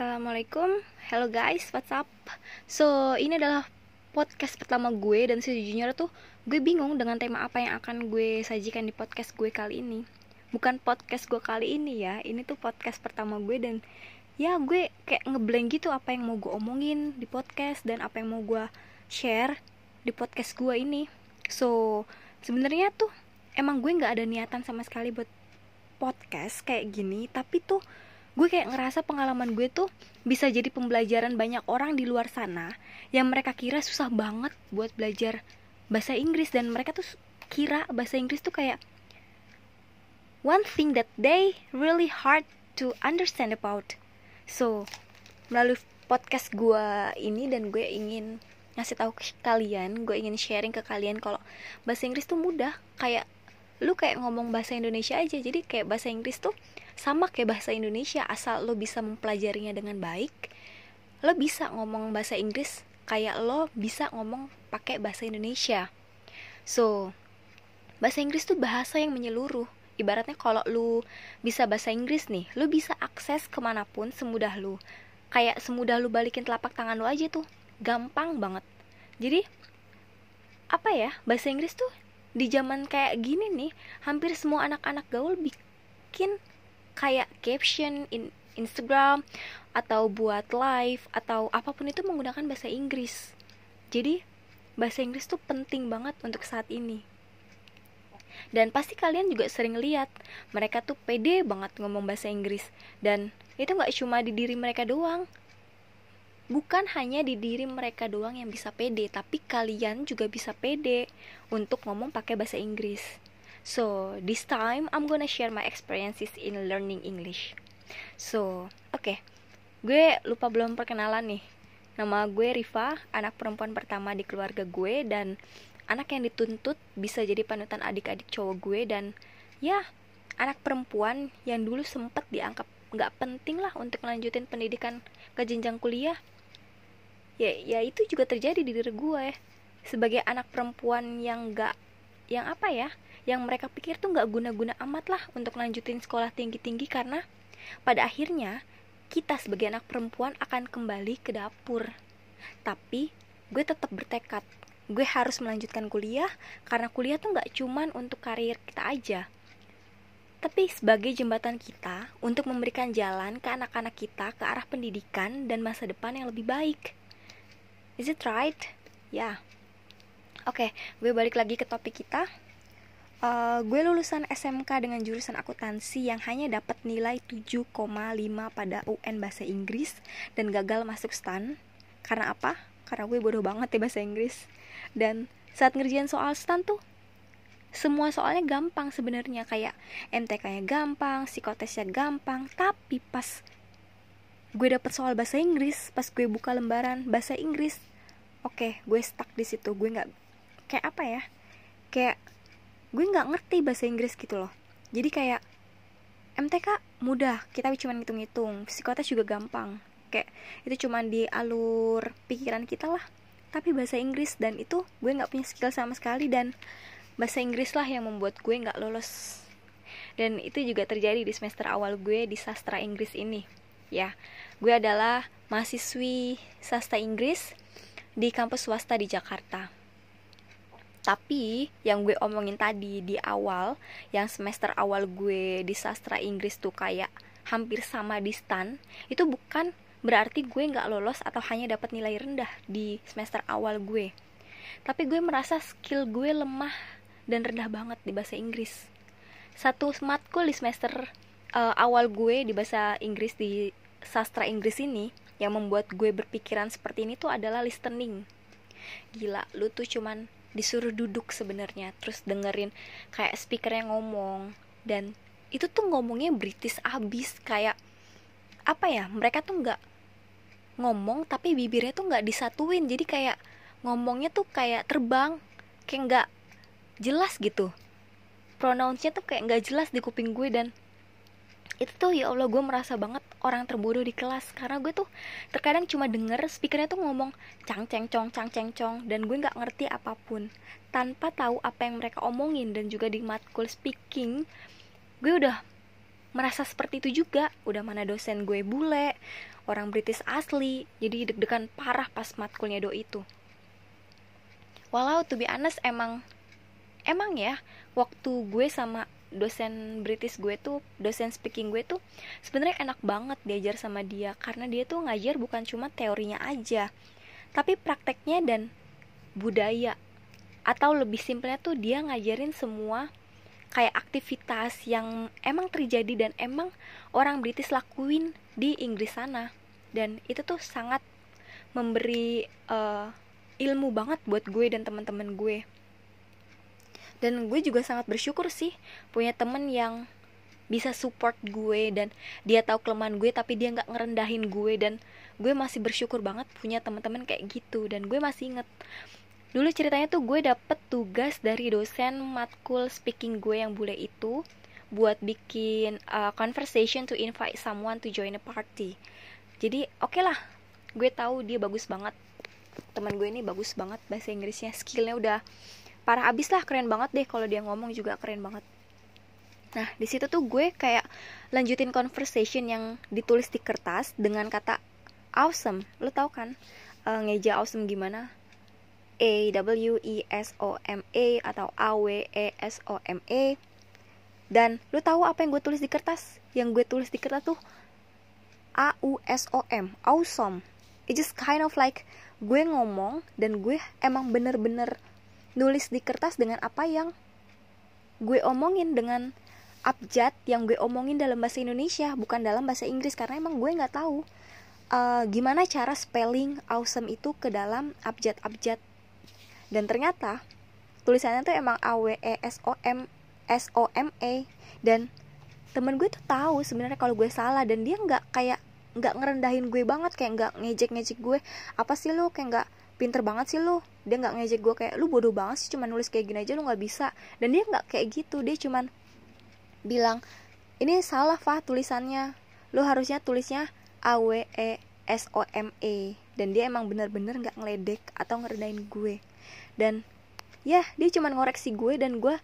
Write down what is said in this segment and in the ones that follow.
Assalamualaikum, hello guys, what's up? So, ini adalah podcast pertama gue dan sejujurnya tuh gue bingung dengan tema apa yang akan gue sajikan di podcast gue kali ini. Bukan podcast gue kali ini ya, ini tuh podcast pertama gue dan ya gue kayak ngeblank gitu apa yang mau gue omongin di podcast dan apa yang mau gue share di podcast gue ini. So, sebenarnya tuh emang gue nggak ada niatan sama sekali buat podcast kayak gini, tapi tuh gue kayak ngerasa pengalaman gue tuh bisa jadi pembelajaran banyak orang di luar sana yang mereka kira susah banget buat belajar bahasa Inggris dan mereka tuh kira bahasa Inggris tuh kayak one thing that they really hard to understand about. So, melalui podcast gue ini dan gue ingin ngasih tahu ke kalian, gue ingin sharing ke kalian kalau bahasa Inggris tuh mudah, kayak lu kayak ngomong bahasa Indonesia aja. Jadi kayak bahasa Inggris tuh sama kayak bahasa Indonesia asal lo bisa mempelajarinya dengan baik lo bisa ngomong bahasa Inggris kayak lo bisa ngomong pakai bahasa Indonesia. So bahasa Inggris tuh bahasa yang menyeluruh. Ibaratnya kalau lo bisa bahasa Inggris nih lo bisa akses ke mana pun semudah lo kayak semudah lo balikin telapak tangan lo aja tuh gampang banget. Jadi apa ya bahasa Inggris tuh di zaman kayak gini nih hampir semua anak-anak gaul bikin kayak caption in Instagram atau buat live atau apa pun itu menggunakan bahasa Inggris. Jadi bahasa Inggris tuh penting banget untuk saat ini. Dan pasti kalian juga sering lihat mereka tuh pede banget ngomong bahasa Inggris dan itu nggak cuma di diri mereka doang. Bukan hanya di diri mereka doang yang bisa pede, tapi kalian juga bisa pede untuk ngomong pakai bahasa Inggris. So, this time I'm gonna share my experiences in learning English. So, oke. Okay. Gue lupa belum perkenalan nih. Nama gue Riva, anak perempuan pertama di keluarga gue dan anak yang dituntut bisa jadi panutan adik-adik cowok gue dan ya, anak perempuan yang dulu sempet dianggap nggak penting lah untuk melanjutin pendidikan ke jenjang kuliah. Ya, ya itu juga terjadi di diri gue. Sebagai anak perempuan yang nggak yang apa ya yang mereka pikir tuh nggak guna-guna amat lah untuk lanjutin sekolah tinggi-tinggi karena pada akhirnya kita sebagai anak perempuan akan kembali ke dapur. Tapi gue tetap bertekad, gue harus melanjutkan kuliah karena kuliah tuh nggak cuman untuk karir kita aja. Tapi sebagai jembatan kita untuk memberikan jalan ke anak-anak kita ke arah pendidikan dan masa depan yang lebih baik. Is it right? Ya. Yeah. Oke, okay, gue balik lagi ke topik kita uh, gue lulusan SMK dengan jurusan akuntansi yang hanya dapat nilai 7,5 pada UN bahasa Inggris dan gagal masuk STAN. Karena apa? Karena gue bodoh banget ya bahasa Inggris. Dan saat ngerjain soal STAN tuh semua soalnya gampang sebenarnya kayak MTK-nya gampang, psikotesnya gampang, tapi pas gue dapet soal bahasa Inggris, pas gue buka lembaran bahasa Inggris, oke, okay, gue stuck di situ. Gue nggak kayak apa ya? Kayak gue nggak ngerti bahasa Inggris gitu loh. Jadi kayak MTK mudah kita cuma ngitung-ngitung. Psikotes juga gampang. Kayak itu cuma di alur pikiran kita lah. Tapi bahasa Inggris dan itu gue nggak punya skill sama sekali dan bahasa Inggris lah yang membuat gue nggak lolos. Dan itu juga terjadi di semester awal gue di sastra Inggris ini. Ya gue adalah mahasiswi sastra Inggris di kampus swasta di Jakarta tapi yang gue omongin tadi di awal yang semester awal gue di sastra Inggris tuh kayak hampir sama di stan itu bukan berarti gue nggak lolos atau hanya dapat nilai rendah di semester awal gue. Tapi gue merasa skill gue lemah dan rendah banget di bahasa Inggris. Satu matkul di semester uh, awal gue di bahasa Inggris di sastra Inggris ini yang membuat gue berpikiran seperti ini tuh adalah listening. Gila lu tuh cuman disuruh duduk sebenarnya terus dengerin kayak speakernya ngomong. Dan itu tuh ngomongnya British abis kayak apa ya mereka tuh nggak ngomong tapi bibirnya tuh nggak disatuin. Jadi kayak ngomongnya tuh kayak terbang kayak nggak jelas gitu. Pronounce-nya tuh kayak nggak jelas di kuping gue dan itu tuh ya Allah gue merasa banget orang terbodoh di kelas. Karena gue tuh terkadang cuma denger speakernya tuh ngomong cang ceng cong cang ceng cong. Dan gue nggak ngerti apa pun. Tanpa tahu apa yang mereka omongin dan juga di matkul speaking gue udah merasa seperti itu juga. Udah mana dosen gue bule orang British asli. Jadi deg-degan parah pas matkulnya do itu. Walau to be honest emang emang ya waktu gue sama dosen British gue tuh dosen speaking gue tuh sebenarnya enak banget diajar sama dia. Karena dia tuh ngajar bukan cuma teorinya aja tapi prakteknya dan budaya. Atau lebih simpelnya tuh dia ngajarin semua kayak aktivitas yang emang terjadi dan emang orang British lakuin di Inggris sana. Dan itu tuh sangat memberi uh, ilmu banget buat gue dan teman-teman gue dan gue juga sangat bersyukur sih punya temen yang bisa support gue dan dia tahu kelemahan gue tapi dia nggak ngerendahin gue. Dan gue masih bersyukur banget punya teman-teman kayak gitu. Dan gue masih inget dulu ceritanya tuh gue dapet tugas dari dosen matkul speaking gue yang bule itu buat bikin uh, conversation to invite someone to join a party. Jadi oke okay lah gue tahu dia bagus banget. Teman gue ini bagus banget bahasa Inggrisnya skillnya udah parah abis lah keren banget deh kalau dia ngomong juga keren banget. Nah di situ tuh gue kayak lanjutin conversation yang ditulis di kertas dengan kata awesome. Lo tau kan uh, ngeja awesome gimana? A W E S O M A atau A W E S O M A. Dan lu tahu apa yang gue tulis di kertas? Yang gue tulis di kertas tuh A U S O M awesome. It just kind of like gue ngomong dan gue emang bener-bener nulis di kertas dengan apa yang gue omongin dengan abjad yang gue omongin dalam bahasa Indonesia bukan dalam bahasa Inggris karena emang gue nggak tahu uh, gimana cara spelling awesome itu ke dalam abjad-abjad. Dan ternyata tulisannya tuh emang A W E S O M S O M E dan temen gue tuh tahu sebenarnya kalau gue salah dan dia nggak kayak nggak ngerendahin gue banget kayak nggak ngejek ngejek gue apa sih lo kayak nggak pinter banget sih lo dia nggak ngejek gue kayak lu bodoh banget sih cuma nulis kayak gini aja lu nggak bisa. Dan dia nggak kayak gitu dia cuman bilang ini salah Fah tulisannya. Lu harusnya tulisnya A W E S O M E. Dan dia emang bener-bener nggak -bener ngeledek atau ngerendahin gue. Dan ya dia cuma ngoreksi gue dan gue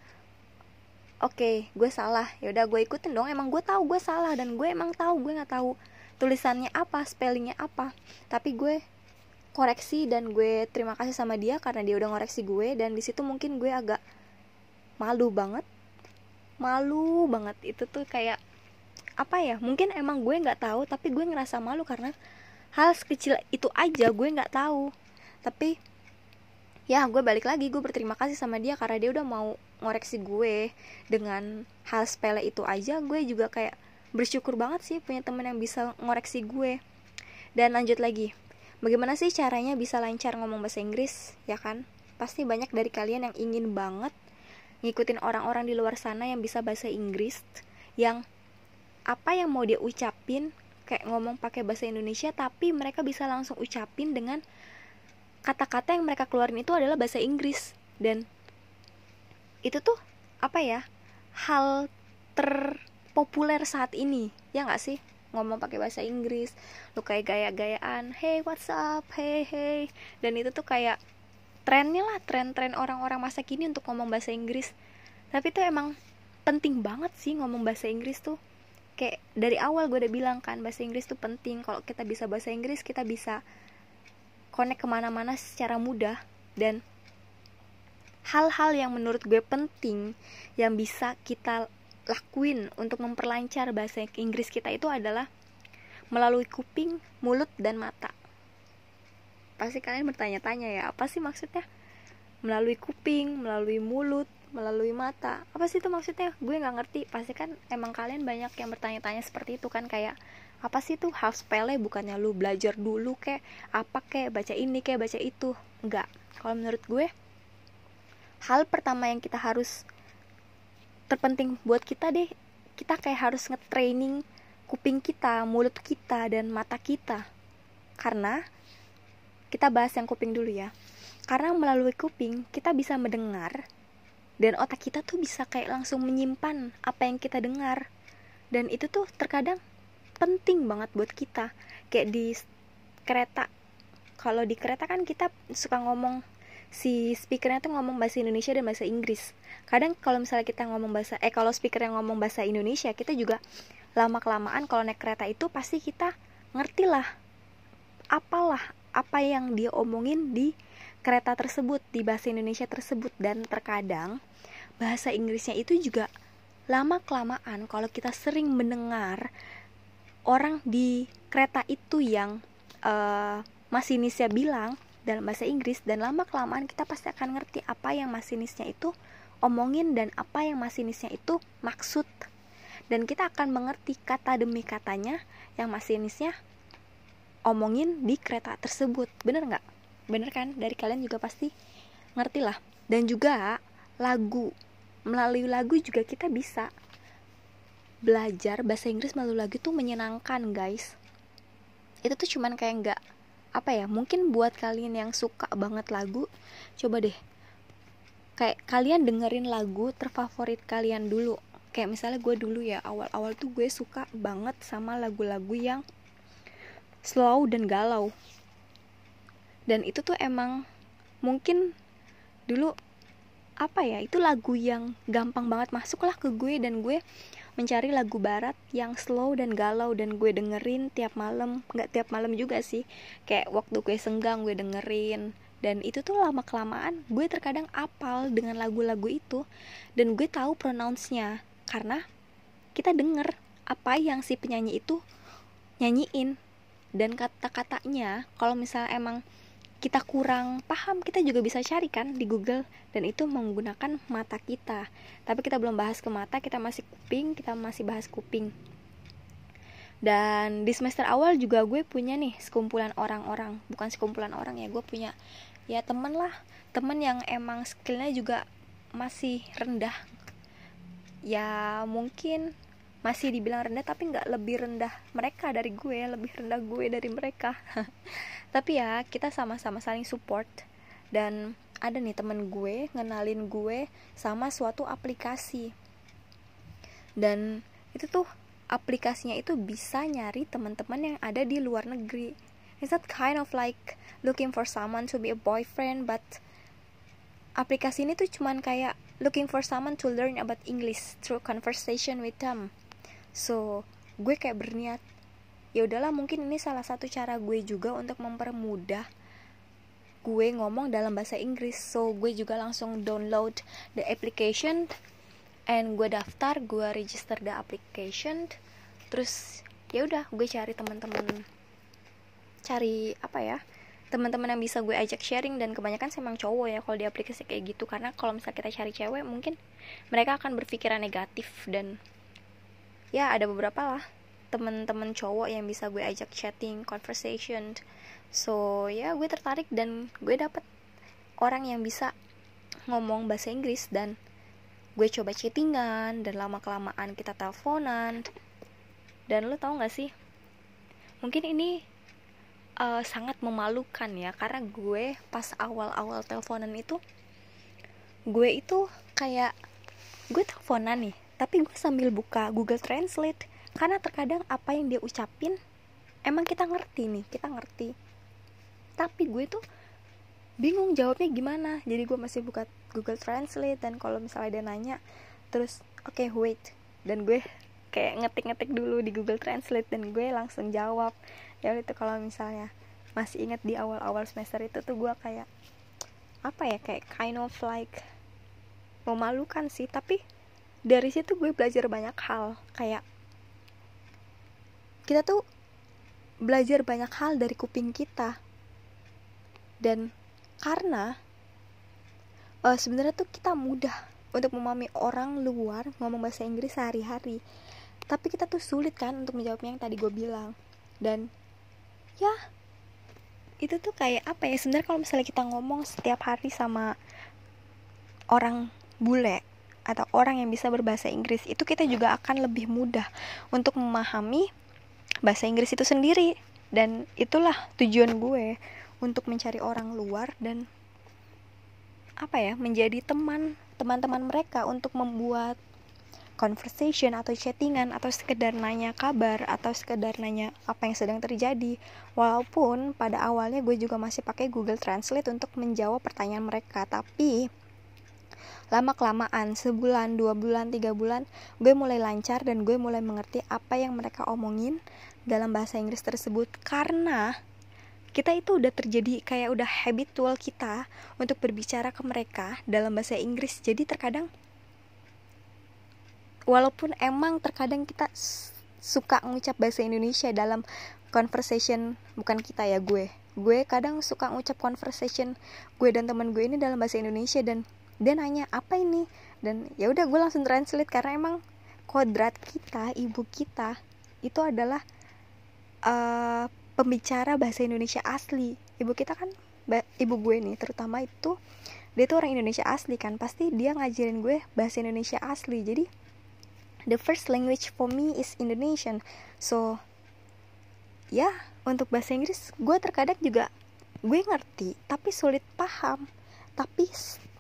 oke okay, gue salah. Ya udah gue ikutin dong. Emang gue tahu gue salah dan gue emang tahu gue nggak tahu tulisannya apa spellingnya apa. Tapi gue koreksi dan gue terima kasih sama dia karena dia udah ngoreksi gue dan di situ mungkin gue agak malu banget. Malu banget. Itu tuh kayak apa ya mungkin emang gue nggak tahu tapi gue ngerasa malu karena hal sekecil itu aja gue nggak tahu. Tapi ya gue balik lagi gue berterima kasih sama dia karena dia udah mau ngoreksi gue dengan hal sepele itu aja. Gue juga kayak bersyukur banget sih punya temen yang bisa ngoreksi gue. Dan lanjut lagi bagaimana sih caranya bisa lancar ngomong bahasa Inggris ya kan? Pasti banyak dari kalian yang ingin banget ngikutin orang-orang di luar sana yang bisa bahasa Inggris yang apa yang mau dia ucapin kayak ngomong pakai bahasa Indonesia tapi mereka bisa langsung ucapin dengan kata-kata yang mereka keluarin itu adalah bahasa Inggris. Dan itu tuh apa ya hal terpopuler saat ini ya nggak sih ngomong pakai bahasa Inggris lu kayak gaya-gayaan hey what's up? Hey hey. Dan itu tuh kayak trennya lah tren-tren orang-orang masa kini untuk ngomong bahasa Inggris. Tapi tuh emang penting banget sih ngomong bahasa Inggris tuh. Kayak dari awal gue udah bilang kan bahasa Inggris tuh penting. Kalau kita bisa bahasa Inggris kita bisa connect ke mana-mana secara mudah. Dan hal-hal yang menurut gue penting yang bisa kita lakuin untuk memperlancar bahasa Inggris kita itu adalah melalui kuping, mulut, dan mata. Pasti kalian bertanya-tanya ya, apa sih maksudnya? Melalui kuping, melalui mulut, melalui mata. Apa sih itu maksudnya? Gue nggak ngerti. Pasti kan emang kalian banyak yang bertanya-tanya seperti itu kan kayak apa sih tuh hal sepele bukannya lu belajar dulu kek apa kek baca ini kek baca itu enggak kalau menurut gue hal pertama yang kita harus terpenting buat kita deh. Kita kayak harus nge-training kuping kita mulut kita dan mata kita. Karena kita bahas yang kuping dulu ya. Karena melalui kuping kita bisa mendengar dan otak kita tuh bisa kayak langsung menyimpan apa yang kita dengar. Dan itu tuh terkadang penting banget buat kita. Kayak di kereta. Kalau di kereta kan kita suka ngomong si speakernya tuh ngomong bahasa Indonesia dan bahasa Inggris. Kadang kalau misalnya kita ngomong bahasa eh kalau speaker yang ngomong bahasa Indonesia kita juga lama kelamaan kalau naik kereta itu pasti kita ngerti lah apalah apa yang dia omongin di kereta tersebut di bahasa Indonesia tersebut. Dan terkadang bahasa Inggrisnya itu juga lama kelamaan kalau kita sering mendengar orang di kereta itu yang uh, masinisnya bilang dalam bahasa Inggris dan lama kelamaan kita pasti akan ngerti apa yang masinisnya itu omongin dan apa yang masinisnya itu maksud. Dan kita akan mengerti kata demi katanya yang masinisnya omongin di kereta tersebut. Bener nggak? Bener kan? Dari kalian juga pasti ngerti lah dan juga lagu. Melalui lagu juga kita bisa belajar bahasa Inggris melalui lagu tuh menyenangkan guys. Itu tuh cuman kayak nggak apa ya mungkin buat kalian yang suka banget lagu coba deh. Kayak kalian dengerin lagu terfavorit kalian dulu. Kayak misalnya gue dulu ya awal-awal tuh gue suka banget sama lagu-lagu yang slow dan galau. Dan itu tuh emang mungkin dulu apa ya itu lagu yang gampang banget masuklah ke gue dan gue mencari lagu barat yang slow dan galau dan gue dengerin tiap malam. Nggak tiap malam juga sih. Kayak waktu gue senggang gue dengerin. Dan itu tuh lama kelamaan gue terkadang apal dengan lagu-lagu itu. Dan gue tahu pronounce-nya. Karena kita denger apa yang si penyanyi itu nyanyiin. Dan kata-katanya kalau misalnya emang kita kurang paham kita juga bisa cari kan di Google dan itu menggunakan mata kita. Tapi kita belum bahas ke mata kita masih kuping kita masih bahas kuping. Dan di semester awal juga gue punya nih sekumpulan orang-orang. Bukan sekumpulan orang ya gue punya ya temen lah. Temen yang emang skillnya juga masih rendah. Ya mungkin masih dibilang rendah tapi nggak lebih rendah mereka dari gue lebih rendah gue dari mereka. Tapi ya kita sama-sama saling support. Dan ada nih temen gue ngenalin gue sama suatu aplikasi. Dan itu tuh aplikasinya itu bisa nyari teman-teman yang ada di luar negeri. Is that kind of like looking for someone to be a boyfriend but aplikasi ini tuh cuman kayak looking for someone to learn about English through conversation with them so gue kayak berniat ya udahlah mungkin ini salah satu cara gue juga untuk mempermudah gue ngomong dalam bahasa Inggris. So gue juga langsung download the application and gue daftar gue register the application. Terus ya udah gue cari teman-teman cari apa ya teman-teman yang bisa gue ajak sharing. Dan kebanyakan sih emang cowok ya kalau di aplikasi kayak gitu. Karena kalau misalnya kita cari cewek mungkin mereka akan berpikiran negatif dan ya ada beberapa lah teman-teman cowok yang bisa gue ajak chatting conversation. So ya gue tertarik dan gue dapet orang yang bisa ngomong bahasa Inggris dan gue coba chattingan dan lama kelamaan kita teleponan. Dan lo tau gak sih? Mungkin ini uh, sangat memalukan ya karena gue pas awal-awal teleponan itu gue itu kayak gue teleponan nih tapi gue sambil buka Google Translate karena terkadang apa yang dia ucapin emang kita ngerti nih kita ngerti. Tapi gue tuh bingung jawabnya gimana jadi gue masih buka Google Translate dan kalau misalnya dia nanya terus oke okay, wait. Dan gue kayak ngetik-ngetik dulu di Google Translate dan gue langsung jawab. Ya itu kalau misalnya masih ingat di awal-awal semester itu tuh gue kayak apa ya kayak kind of like memalukan sih. Tapi dari situ gue belajar banyak hal. Kayak kita tuh belajar banyak hal dari kuping kita. Dan karena uh, sebenarnya tuh kita mudah untuk memahami orang luar ngomong bahasa Inggris sehari-hari. Tapi kita tuh sulit kan untuk menjawabnya yang tadi gue bilang. Dan ya itu tuh kayak apa ya sebenarnya kalau misalnya kita ngomong setiap hari sama orang bule atau orang yang bisa berbahasa Inggris itu kita juga akan lebih mudah untuk memahami bahasa Inggris itu sendiri. Dan itulah tujuan gue untuk mencari orang luar dan apa ya menjadi teman teman-teman mereka untuk membuat conversation atau chattingan atau sekedar nanya kabar atau sekedar nanya apa yang sedang terjadi. Walaupun pada awalnya gue juga masih pakai Google Translate untuk menjawab pertanyaan mereka tapi lama kelamaan sebulan dua bulan tiga bulan gue mulai lancar dan gue mulai mengerti apa yang mereka omongin dalam bahasa Inggris tersebut. Karena kita itu udah terjadi kayak udah habitual kita untuk berbicara ke mereka dalam bahasa Inggris. Jadi terkadang walaupun emang terkadang kita suka ngucap bahasa Indonesia dalam conversation bukan kita ya gue. Gue kadang suka ngucap conversation gue dan teman gue ini dalam bahasa Indonesia dan dia nanya apa ini? Dan ya udah gue langsung translate karena emang kodrat kita ibu kita itu adalah uh, pembicara bahasa Indonesia asli. Ibu kita kan ibu gue nih terutama itu dia tuh orang Indonesia asli kan. Pasti dia ngajarin gue bahasa Indonesia asli. Jadi the first language for me is Indonesian. So ya untuk bahasa Inggris gue terkadang juga gue ngerti tapi sulit paham. Tapi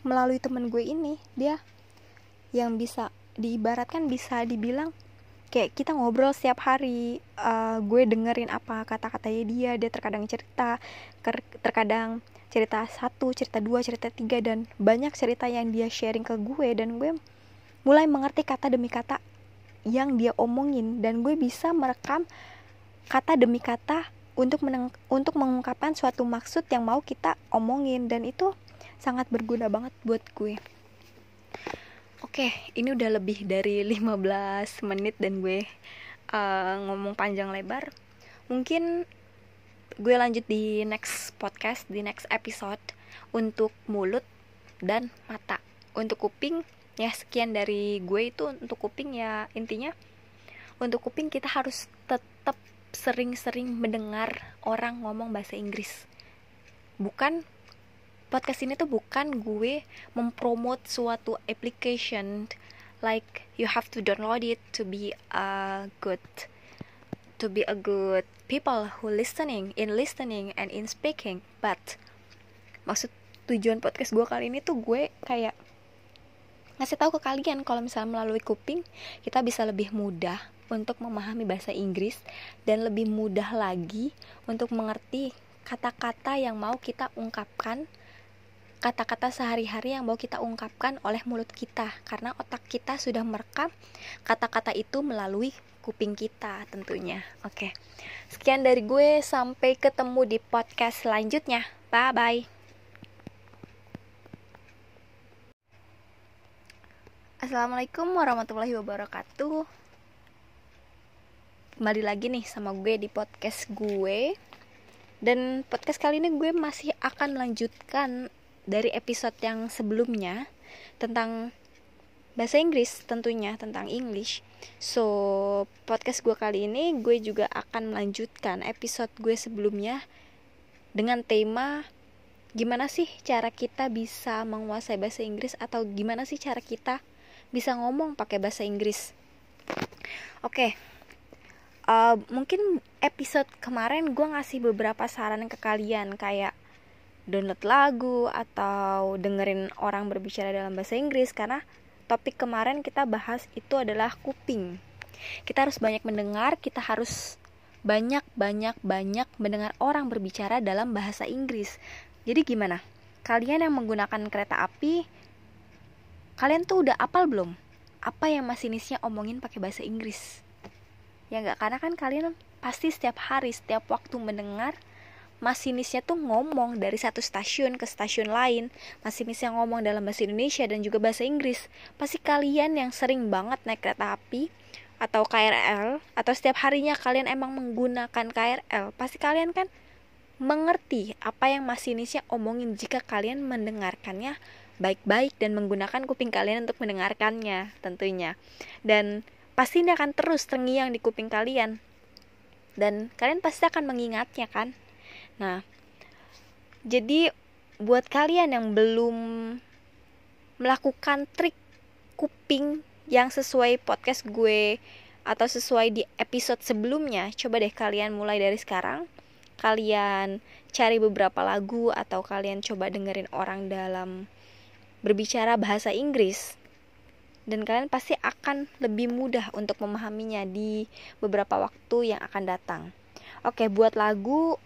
melalui temen gue ini dia yang bisa diibaratkan bisa dibilang kayak kita ngobrol setiap hari uh, gue dengerin apa kata-katanya dia dia terkadang cerita terkadang cerita satu cerita dua cerita tiga dan banyak cerita yang dia sharing ke gue dan gue mulai mengerti kata demi kata yang dia omongin dan gue bisa merekam kata demi kata untuk untuk mengungkapkan suatu maksud yang mau kita omongin dan itu sangat berguna banget buat gue. Oke, ini udah lebih dari 15 menit dan gue uh, ngomong panjang lebar. Mungkin gue lanjut di next podcast, di next episode untuk mulut dan mata. Untuk kuping ya sekian dari gue itu untuk kuping ya intinya untuk kuping kita harus tetap sering-sering mendengar orang ngomong bahasa Inggris bukan podcast ini tuh bukan gue mempromot suatu application like you have to download it to be a good to be a good people who listening in listening and in speaking. But maksud tujuan podcast gue kali ini tuh gue kayak ngasih tahu ke kalian kalau misalnya melalui kuping kita bisa lebih mudah untuk memahami bahasa Inggris dan lebih mudah lagi untuk mengerti kata-kata yang mau kita ungkapkan kata-kata sehari-hari yang mau kita ungkapkan oleh mulut kita. Karena otak kita sudah merekam kata-kata itu melalui kuping kita tentunya. Oke. Sekian dari gue sampai ketemu di podcast selanjutnya. Bye bye Assalamualaikum warahmatullahi wabarakatuh. Kembali lagi nih sama gue di podcast gue. Dan podcast kali ini gue masih akan melanjutkan dari episode yang sebelumnya Tentang bahasa Inggris tentunya, tentang English So, podcast gue kali ini gue juga akan melanjutkan episode gue sebelumnya Dengan tema gimana sih cara kita bisa menguasai bahasa Inggris atau gimana sih cara kita bisa ngomong pakai bahasa Inggris. Oke, okay. uh, mungkin episode kemarin gue ngasih beberapa saran ke kalian kayak download lagu atau dengerin orang berbicara dalam bahasa Inggris karena topik kemarin kita bahas itu adalah kuping. Kita harus banyak mendengar, kita harus banyak banyak banyak mendengar orang berbicara dalam bahasa Inggris. Jadi gimana? Kalian yang menggunakan kereta api kalian tuh udah apal belum apa yang masinisnya omongin pakai bahasa Inggris ya nggak karena kan kalian pasti setiap hari setiap waktu mendengar masinisnya tuh ngomong dari satu stasiun ke stasiun lain masinisnya ngomong dalam bahasa Indonesia dan juga bahasa Inggris pasti kalian yang sering banget naik kereta api atau KRL atau setiap harinya kalian emang menggunakan KRL pasti kalian kan mengerti apa yang masinisnya omongin jika kalian mendengarkannya baik-baik dan menggunakan kuping kalian untuk mendengarkannya tentunya. Dan pasti ini akan terus terngiang di kuping kalian. Dan kalian pasti akan mengingatnya kan? Nah, jadi buat kalian yang belum melakukan trik kuping yang sesuai podcast gue atau sesuai di episode sebelumnya, coba deh kalian mulai dari sekarang. Kalian cari beberapa lagu atau kalian coba dengerin orang dalam berbicara bahasa Inggris dan kalian pasti akan lebih mudah untuk memahaminya di beberapa waktu yang akan datang. Oke, buat lagu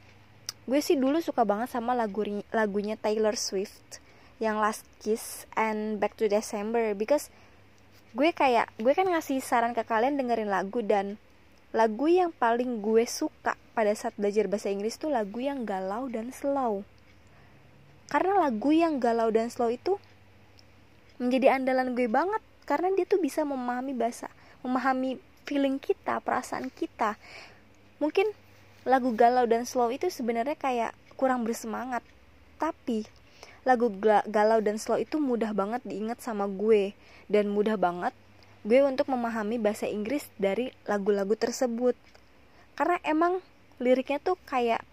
gue sih dulu suka banget sama lagu lagunya Taylor Swift yang Last Kiss and Back to December. Because gue kayak gue kan ngasih saran ke kalian dengerin lagu dan lagu yang paling gue suka pada saat belajar bahasa Inggris tuh lagu yang galau dan slow. Karena lagu yang galau dan slow itu menjadi andalan gue banget karena dia tuh bisa memahami bahasa memahami feeling kita perasaan kita. Mungkin lagu galau dan slow itu sebenarnya kayak kurang bersemangat. Tapi lagu galau dan slow itu mudah banget diingat sama gue. Dan mudah banget gue untuk memahami bahasa Inggris dari lagu-lagu tersebut. Karena emang liriknya tuh kayak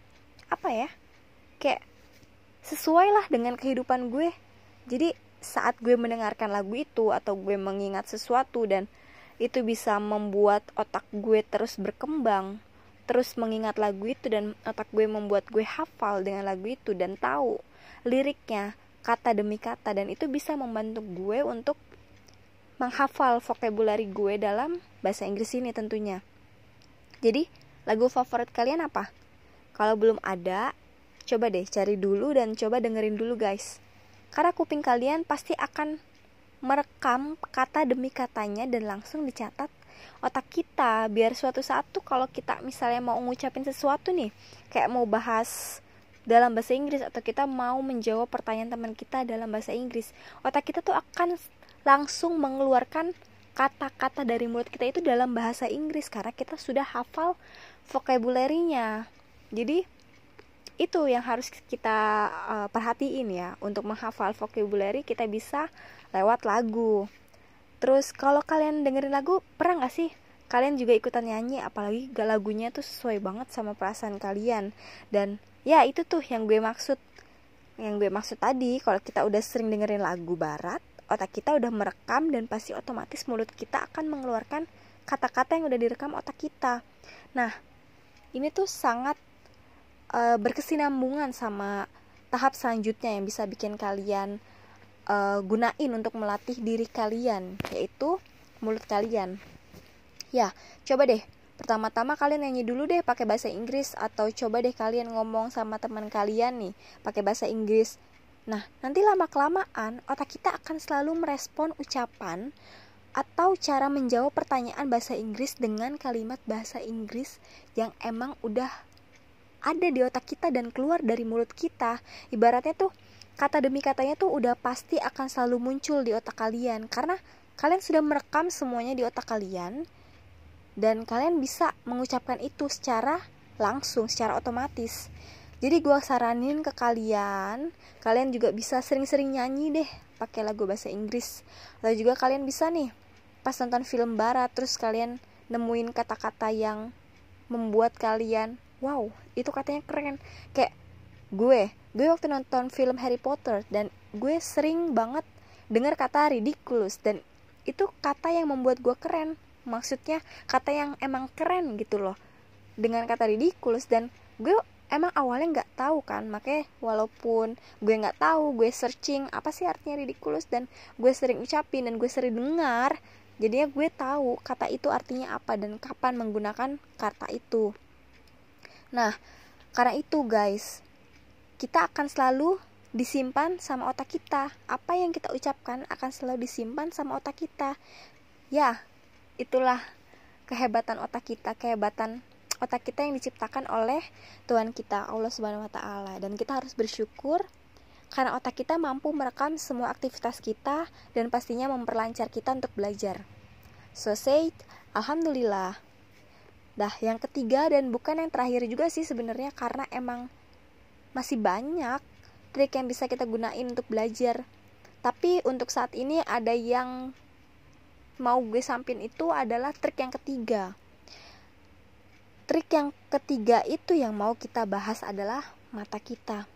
apa ya kayak sesuai lah dengan kehidupan gue. Jadi saat gue mendengarkan lagu itu atau gue mengingat sesuatu dan itu bisa membuat otak gue terus berkembang terus mengingat lagu itu dan otak gue membuat gue hafal dengan lagu itu dan tahu liriknya kata demi kata dan itu bisa membantu gue untuk menghafal vocabulary gue dalam bahasa Inggris ini tentunya. Jadi, lagu favorit kalian apa? Kalau belum ada, coba deh cari dulu dan coba dengerin dulu guys. Karena kuping kalian pasti akan merekam kata demi katanya dan langsung dicatat otak kita biar suatu saat tuh kalau kita misalnya mau ngucapin sesuatu nih kayak mau bahas dalam bahasa Inggris atau kita mau menjawab pertanyaan teman kita dalam bahasa Inggris otak kita tuh akan langsung mengeluarkan kata-kata dari mulut kita itu dalam bahasa Inggris karena kita sudah hafal vocabulary-nya. Jadi itu yang harus kita uh, perhatiin ya. Untuk menghafal vocabulary kita bisa lewat lagu Terus kalau kalian dengerin lagu, pernah gak sih kalian juga ikutan nyanyi? Apalagi gak lagunya tuh sesuai banget sama perasaan kalian. Dan ya itu tuh yang gue maksud. Yang gue maksud tadi kalau kita udah sering dengerin lagu barat otak kita udah merekam dan pasti otomatis mulut kita akan mengeluarkan kata-kata yang udah direkam otak kita. Nah ini tuh sangat uh, berkesinambungan sama tahap selanjutnya yang bisa bikin kalian uh, gunain untuk melatih diri kalian yaitu mulut kalian. Ya coba deh. Pertama-tama kalian nyanyi dulu deh pakai bahasa Inggris atau coba deh kalian ngomong sama teman kalian nih pakai bahasa Inggris. Nah nanti lama kelamaan otak kita akan selalu merespon ucapan atau cara menjawab pertanyaan bahasa Inggris dengan kalimat bahasa Inggris yang emang udah ada di otak kita dan keluar dari mulut kita. Ibaratnya tuh kata demi katanya tuh udah pasti akan selalu muncul di otak kalian karena kalian sudah merekam semuanya di otak kalian dan kalian bisa mengucapkan itu secara langsung, secara otomatis. Jadi gue saranin ke kalian, kalian juga bisa sering-sering nyanyi deh pakai lagu bahasa Inggris. Lalu juga kalian bisa nih pas nonton film barat terus kalian nemuin kata-kata yang membuat kalian wow itu katanya keren kayak gue gue waktu nonton film Harry Potter dan gue sering banget dengar kata ridiculous dan itu kata yang membuat gue keren. Maksudnya kata yang emang keren gitu loh. Dengan kata ridiculous dan gue emang awalnya nggak tahu kan. Makanya walaupun gue nggak tahu gue searching apa sih artinya ridiculous dan gue sering ucapin dan gue sering dengar jadinya gue tahu kata itu artinya apa dan kapan menggunakan kata itu. Nah karena itu guys kita akan selalu disimpan sama otak kita. Apa yang kita ucapkan akan selalu disimpan sama otak kita. Ya, itulah kehebatan otak kita, kehebatan otak kita yang diciptakan oleh Tuhan kita, Allah Subhanahu wa taala. Dan kita harus bersyukur karena otak kita mampu merekam semua aktivitas kita dan pastinya memperlancar kita untuk belajar. So say, alhamdulillah. Dah, yang ketiga dan bukan yang terakhir juga sih sebenarnya karena emang masih banyak trik yang bisa kita gunain untuk belajar. Tapi untuk saat ini ada yang mau gue sampin itu adalah trik yang ketiga. Trik yang ketiga itu yang mau kita bahas adalah mata kita.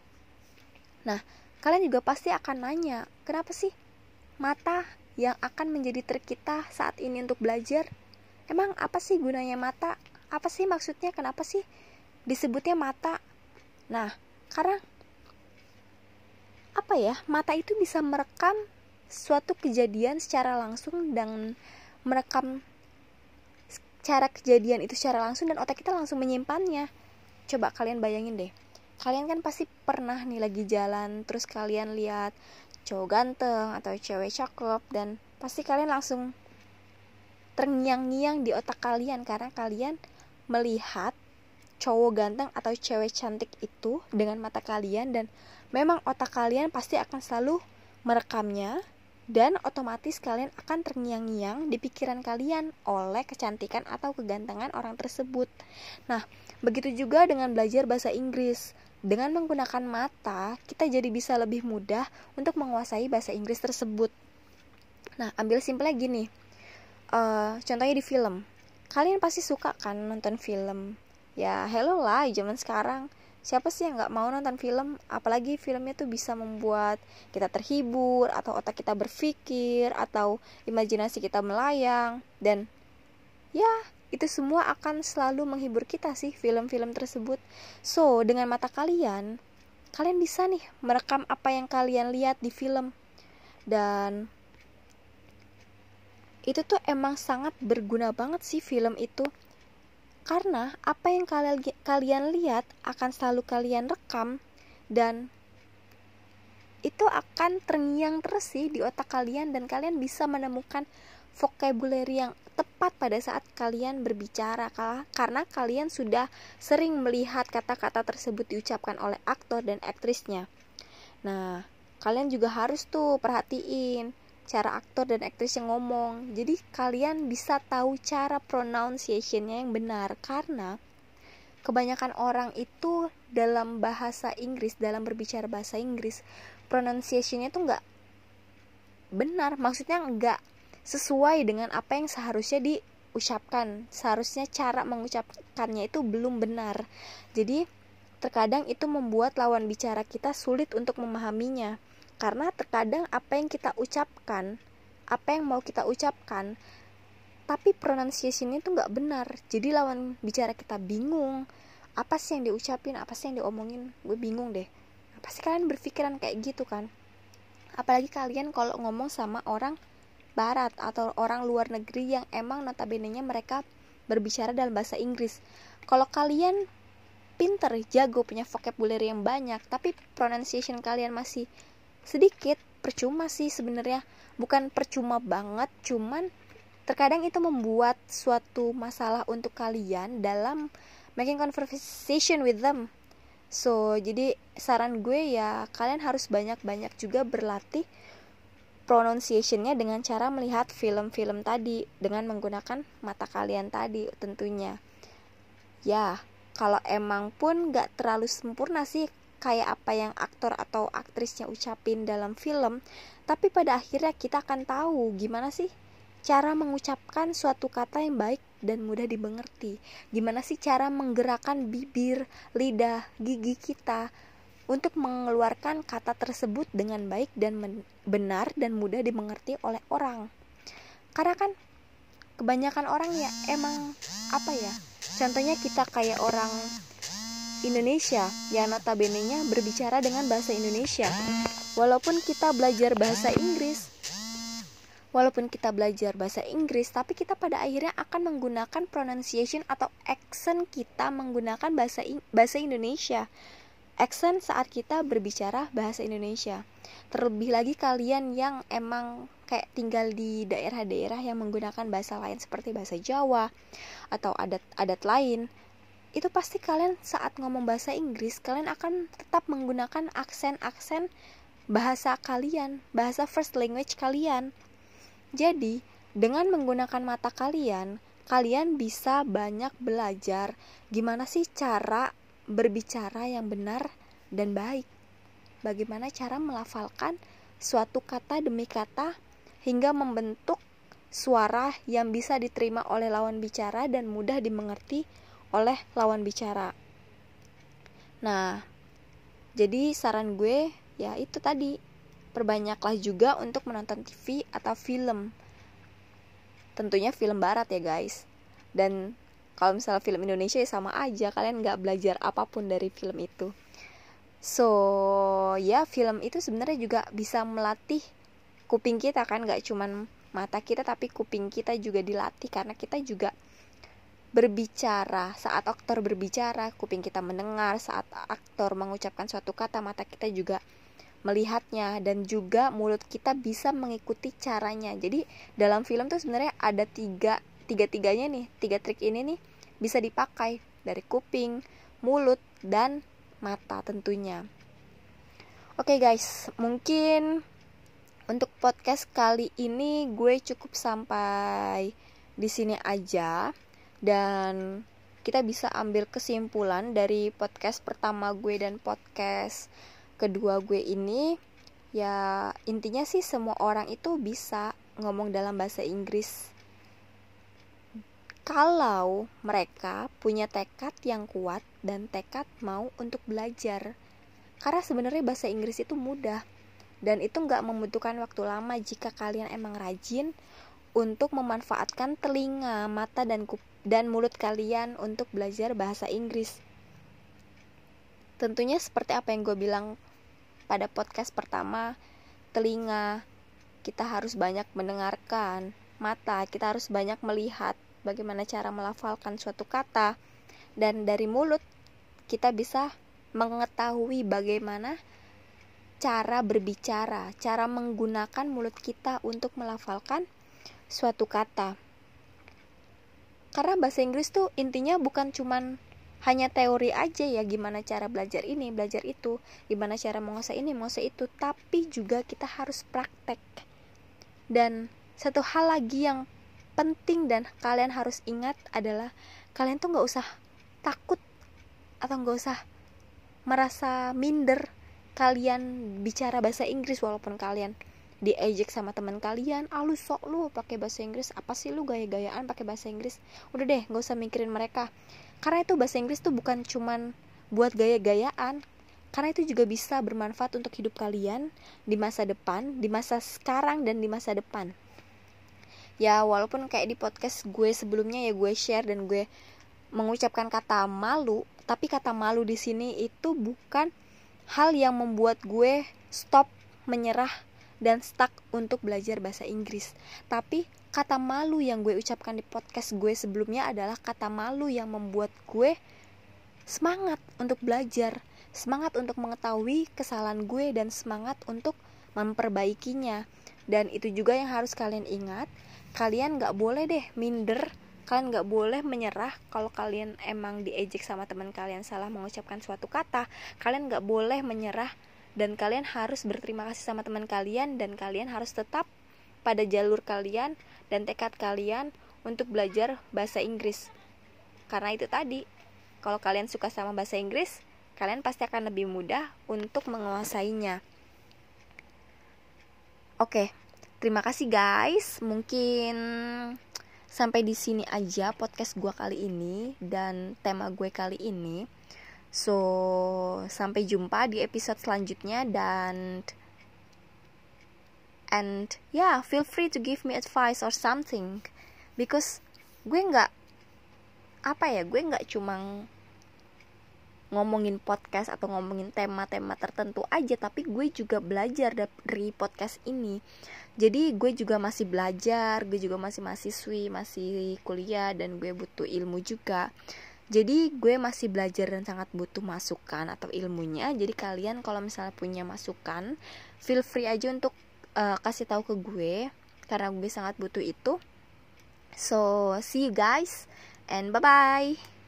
Nah kalian juga pasti akan nanya kenapa sih mata yang akan menjadi trik kita saat ini untuk belajar? Emang apa sih gunanya mata? Apa sih maksudnya? Kenapa sih disebutnya mata? Nah karena apa ya mata itu bisa merekam suatu kejadian secara langsung dan merekam cara kejadian itu secara langsung dan otak kita langsung menyimpannya. Coba kalian bayangin deh kalian kan pasti pernah nih lagi jalan terus kalian lihat cowok ganteng atau cewek cakep dan pasti kalian langsung terngiang-ngiang di otak kalian karena kalian melihat cowok ganteng atau cewek cantik itu dengan mata kalian dan memang otak kalian pasti akan selalu merekamnya dan otomatis kalian akan terngiang-ngiang di pikiran kalian oleh kecantikan atau kegantengan orang tersebut. Nah, begitu juga dengan belajar bahasa Inggris. Dengan menggunakan mata, kita jadi bisa lebih mudah untuk menguasai bahasa Inggris tersebut. Nah, ambil simpelnya gini. Uh, contohnya di film. Kalian pasti suka kan nonton film. Ya, hello lah zaman sekarang. Siapa sih yang nggak mau nonton film? Apalagi filmnya tuh bisa membuat kita terhibur atau otak kita berpikir atau imajinasi kita melayang. Dan ya itu semua akan selalu menghibur kita sih film-film tersebut. So dengan mata kalian kalian bisa nih merekam apa yang kalian lihat di film. Dan itu tuh emang sangat berguna banget sih film itu karena apa yang kalian lihat akan selalu kalian rekam dan itu akan terngiang terus sih di otak kalian dan kalian bisa menemukan vocabulary yang tepat pada saat kalian berbicara karena kalian sudah sering melihat kata-kata tersebut diucapkan oleh aktor dan aktrisnya. Nah, kalian juga harus tuh perhatiin cara aktor dan aktris yang ngomong. Jadi kalian bisa tahu cara pronunciationnya yang benar karena kebanyakan orang itu dalam bahasa Inggris, dalam berbicara bahasa Inggris, pronunciationnya itu nggak benar. Maksudnya nggak sesuai dengan apa yang seharusnya diucapkan. Seharusnya cara mengucapkannya itu belum benar. Jadi terkadang itu membuat lawan bicara kita sulit untuk memahaminya karena terkadang apa yang kita ucapkan apa yang mau kita ucapkan tapi pronunciation itu nggak benar. Jadi lawan bicara kita bingung. Apa sih yang diucapin? Apa sih yang diomongin? Gue bingung deh. Apa sih kalian berpikiran kayak gitu kan? Apalagi kalian kalau ngomong sama orang barat atau orang luar negeri yang emang notabene-nya mereka berbicara dalam bahasa Inggris. Kalau kalian pinter jago punya vocabulary yang banyak tapi pronunciation kalian masih sedikit percuma sih sebenarnya. Bukan percuma banget cuman terkadang itu membuat suatu masalah untuk kalian dalam making conversation with them. So jadi saran gue ya kalian harus banyak-banyak juga berlatih pronunciationnya dengan cara melihat film-film tadi dengan menggunakan mata kalian tadi tentunya. Ya kalau emang pun gak terlalu sempurna sih kayak apa yang aktor atau aktrisnya ucapin dalam film, tapi pada akhirnya kita akan tahu gimana sih cara mengucapkan suatu kata yang baik dan mudah dimengerti. Gimana sih cara menggerakkan bibir, lidah, gigi kita untuk mengeluarkan kata tersebut dengan baik dan benar dan mudah dimengerti oleh orang. Karena kan kebanyakan orang ya emang apa ya? Contohnya kita kayak orang Indonesia yang notabene-nya berbicara dengan bahasa Indonesia. Walaupun kita belajar bahasa Inggris, walaupun kita belajar bahasa Inggris, tapi kita pada akhirnya akan menggunakan pronunciation atau accent kita menggunakan bahasa bahasa Indonesia. Accent saat kita berbicara bahasa Indonesia. Terlebih lagi kalian yang emang kayak tinggal di daerah-daerah yang menggunakan bahasa lain seperti bahasa Jawa atau adat-adat lain itu pasti kalian saat ngomong bahasa Inggris kalian akan tetap menggunakan aksen-aksen bahasa kalian, bahasa first language kalian. Jadi, dengan menggunakan mata kalian, kalian bisa banyak belajar gimana sih cara berbicara yang benar dan baik. Bagaimana cara melafalkan suatu kata demi kata hingga membentuk suara yang bisa diterima oleh lawan bicara dan mudah dimengerti oleh lawan bicara. Nah, jadi saran gue ya itu tadi perbanyaklah juga untuk menonton TV atau film. Tentunya film barat ya guys. Dan kalau misalnya film Indonesia ya sama aja kalian nggak belajar apa pun dari film itu. So ya film itu sebenarnya juga bisa melatih kuping kita kan nggak cuman mata kita tapi kuping kita juga dilatih karena kita juga berbicara, saat aktor berbicara, kuping kita mendengar, saat aktor mengucapkan suatu kata, mata kita juga melihatnya. Dan juga mulut kita bisa mengikuti caranya. Jadi dalam film tuh sebenarnya ada tiga tiga tiganya nih. Tiga trik ini nih bisa dipakai. Dari kuping mulut dan mata tentunya. Oke okay guys. Mungkin untuk podcast kali ini gue cukup sampai di sini aja dan kita bisa ambil kesimpulan dari podcast pertama gue dan podcast kedua gue ini ya intinya sih semua orang itu bisa ngomong dalam bahasa Inggris. Kalau mereka punya tekad yang kuat dan tekad mau untuk belajar. Karena sebenarnya bahasa Inggris itu mudah. Dan itu nggak membutuhkan waktu lama jika kalian emang rajin untuk memanfaatkan telinga, mata dan dan mulut kalian untuk belajar bahasa Inggris. Tentunya seperti apa yang gue bilang pada podcast pertama telinga kita harus banyak mendengarkan mata kita harus banyak melihat bagaimana cara melafalkan suatu kata dan dari mulut kita bisa mengetahui bagaimana cara berbicara cara menggunakan mulut kita untuk melafalkan suatu kata. Karena bahasa Inggris tuh intinya bukan cuman hanya teori aja ya gimana cara belajar ini belajar itu gimana cara menguasai ini menguasai itu tapi juga kita harus praktek. Dan satu hal lagi yang penting dan kalian harus ingat adalah kalian tuh nggak usah takut atau nggak usah merasa minder kalian bicara bahasa Inggris walaupun kalian diejek sama teman kalian ah sok lu pakai bahasa Inggris apa sih lu gaya-gayaan pakai bahasa Inggris? Udah deh nggak usah mikirin mereka. Karena itu bahasa Inggris tuh bukan cuman buat gaya-gayaan karena itu juga bisa bermanfaat untuk hidup kalian di masa depan di masa sekarang dan di masa depan. Ya walaupun kayak di podcast gue sebelumnya ya gue share dan gue mengucapkan kata malu tapi kata malu di sini itu bukan hal yang membuat gue stop menyerah dan stuck untuk belajar bahasa Inggris. Tapi kata malu yang gue ucapkan di podcast gue sebelumnya adalah kata malu yang membuat gue semangat untuk belajar, semangat untuk mengetahui kesalahan gue dan semangat untuk memperbaikinya. Dan itu juga yang harus kalian ingat, kalian gak boleh deh minder kalian gak boleh menyerah kalau kalian emang diejek sama teman kalian salah mengucapkan suatu kata kalian gak boleh menyerah dan kalian harus berterima kasih sama teman kalian dan kalian harus tetap pada jalur kalian dan tekad kalian untuk belajar bahasa Inggris. Karena itu tadi, kalau kalian suka sama bahasa Inggris, kalian pasti akan lebih mudah untuk menguasainya. Oke, terima kasih guys. Mungkin sampai di sini aja podcast gue kali ini dan tema gue kali ini. So, sampai jumpa di episode selanjutnya dan and yeah, feel free to give me advice or something. Because gue nggak apa ya, gue nggak cuma ngomongin podcast atau ngomongin tema-tema tertentu aja tapi gue juga belajar dari podcast ini. Jadi gue juga masih belajar gue juga masih mahasiswi masih kuliah dan gue butuh ilmu juga jadi gue masih belajar dan sangat butuh masukan atau ilmunya. Jadi kalian kalau misalnya punya masukan feel free aja untuk uh, kasih tahu ke gue. Karena gue sangat butuh itu. So see you guys and bye bye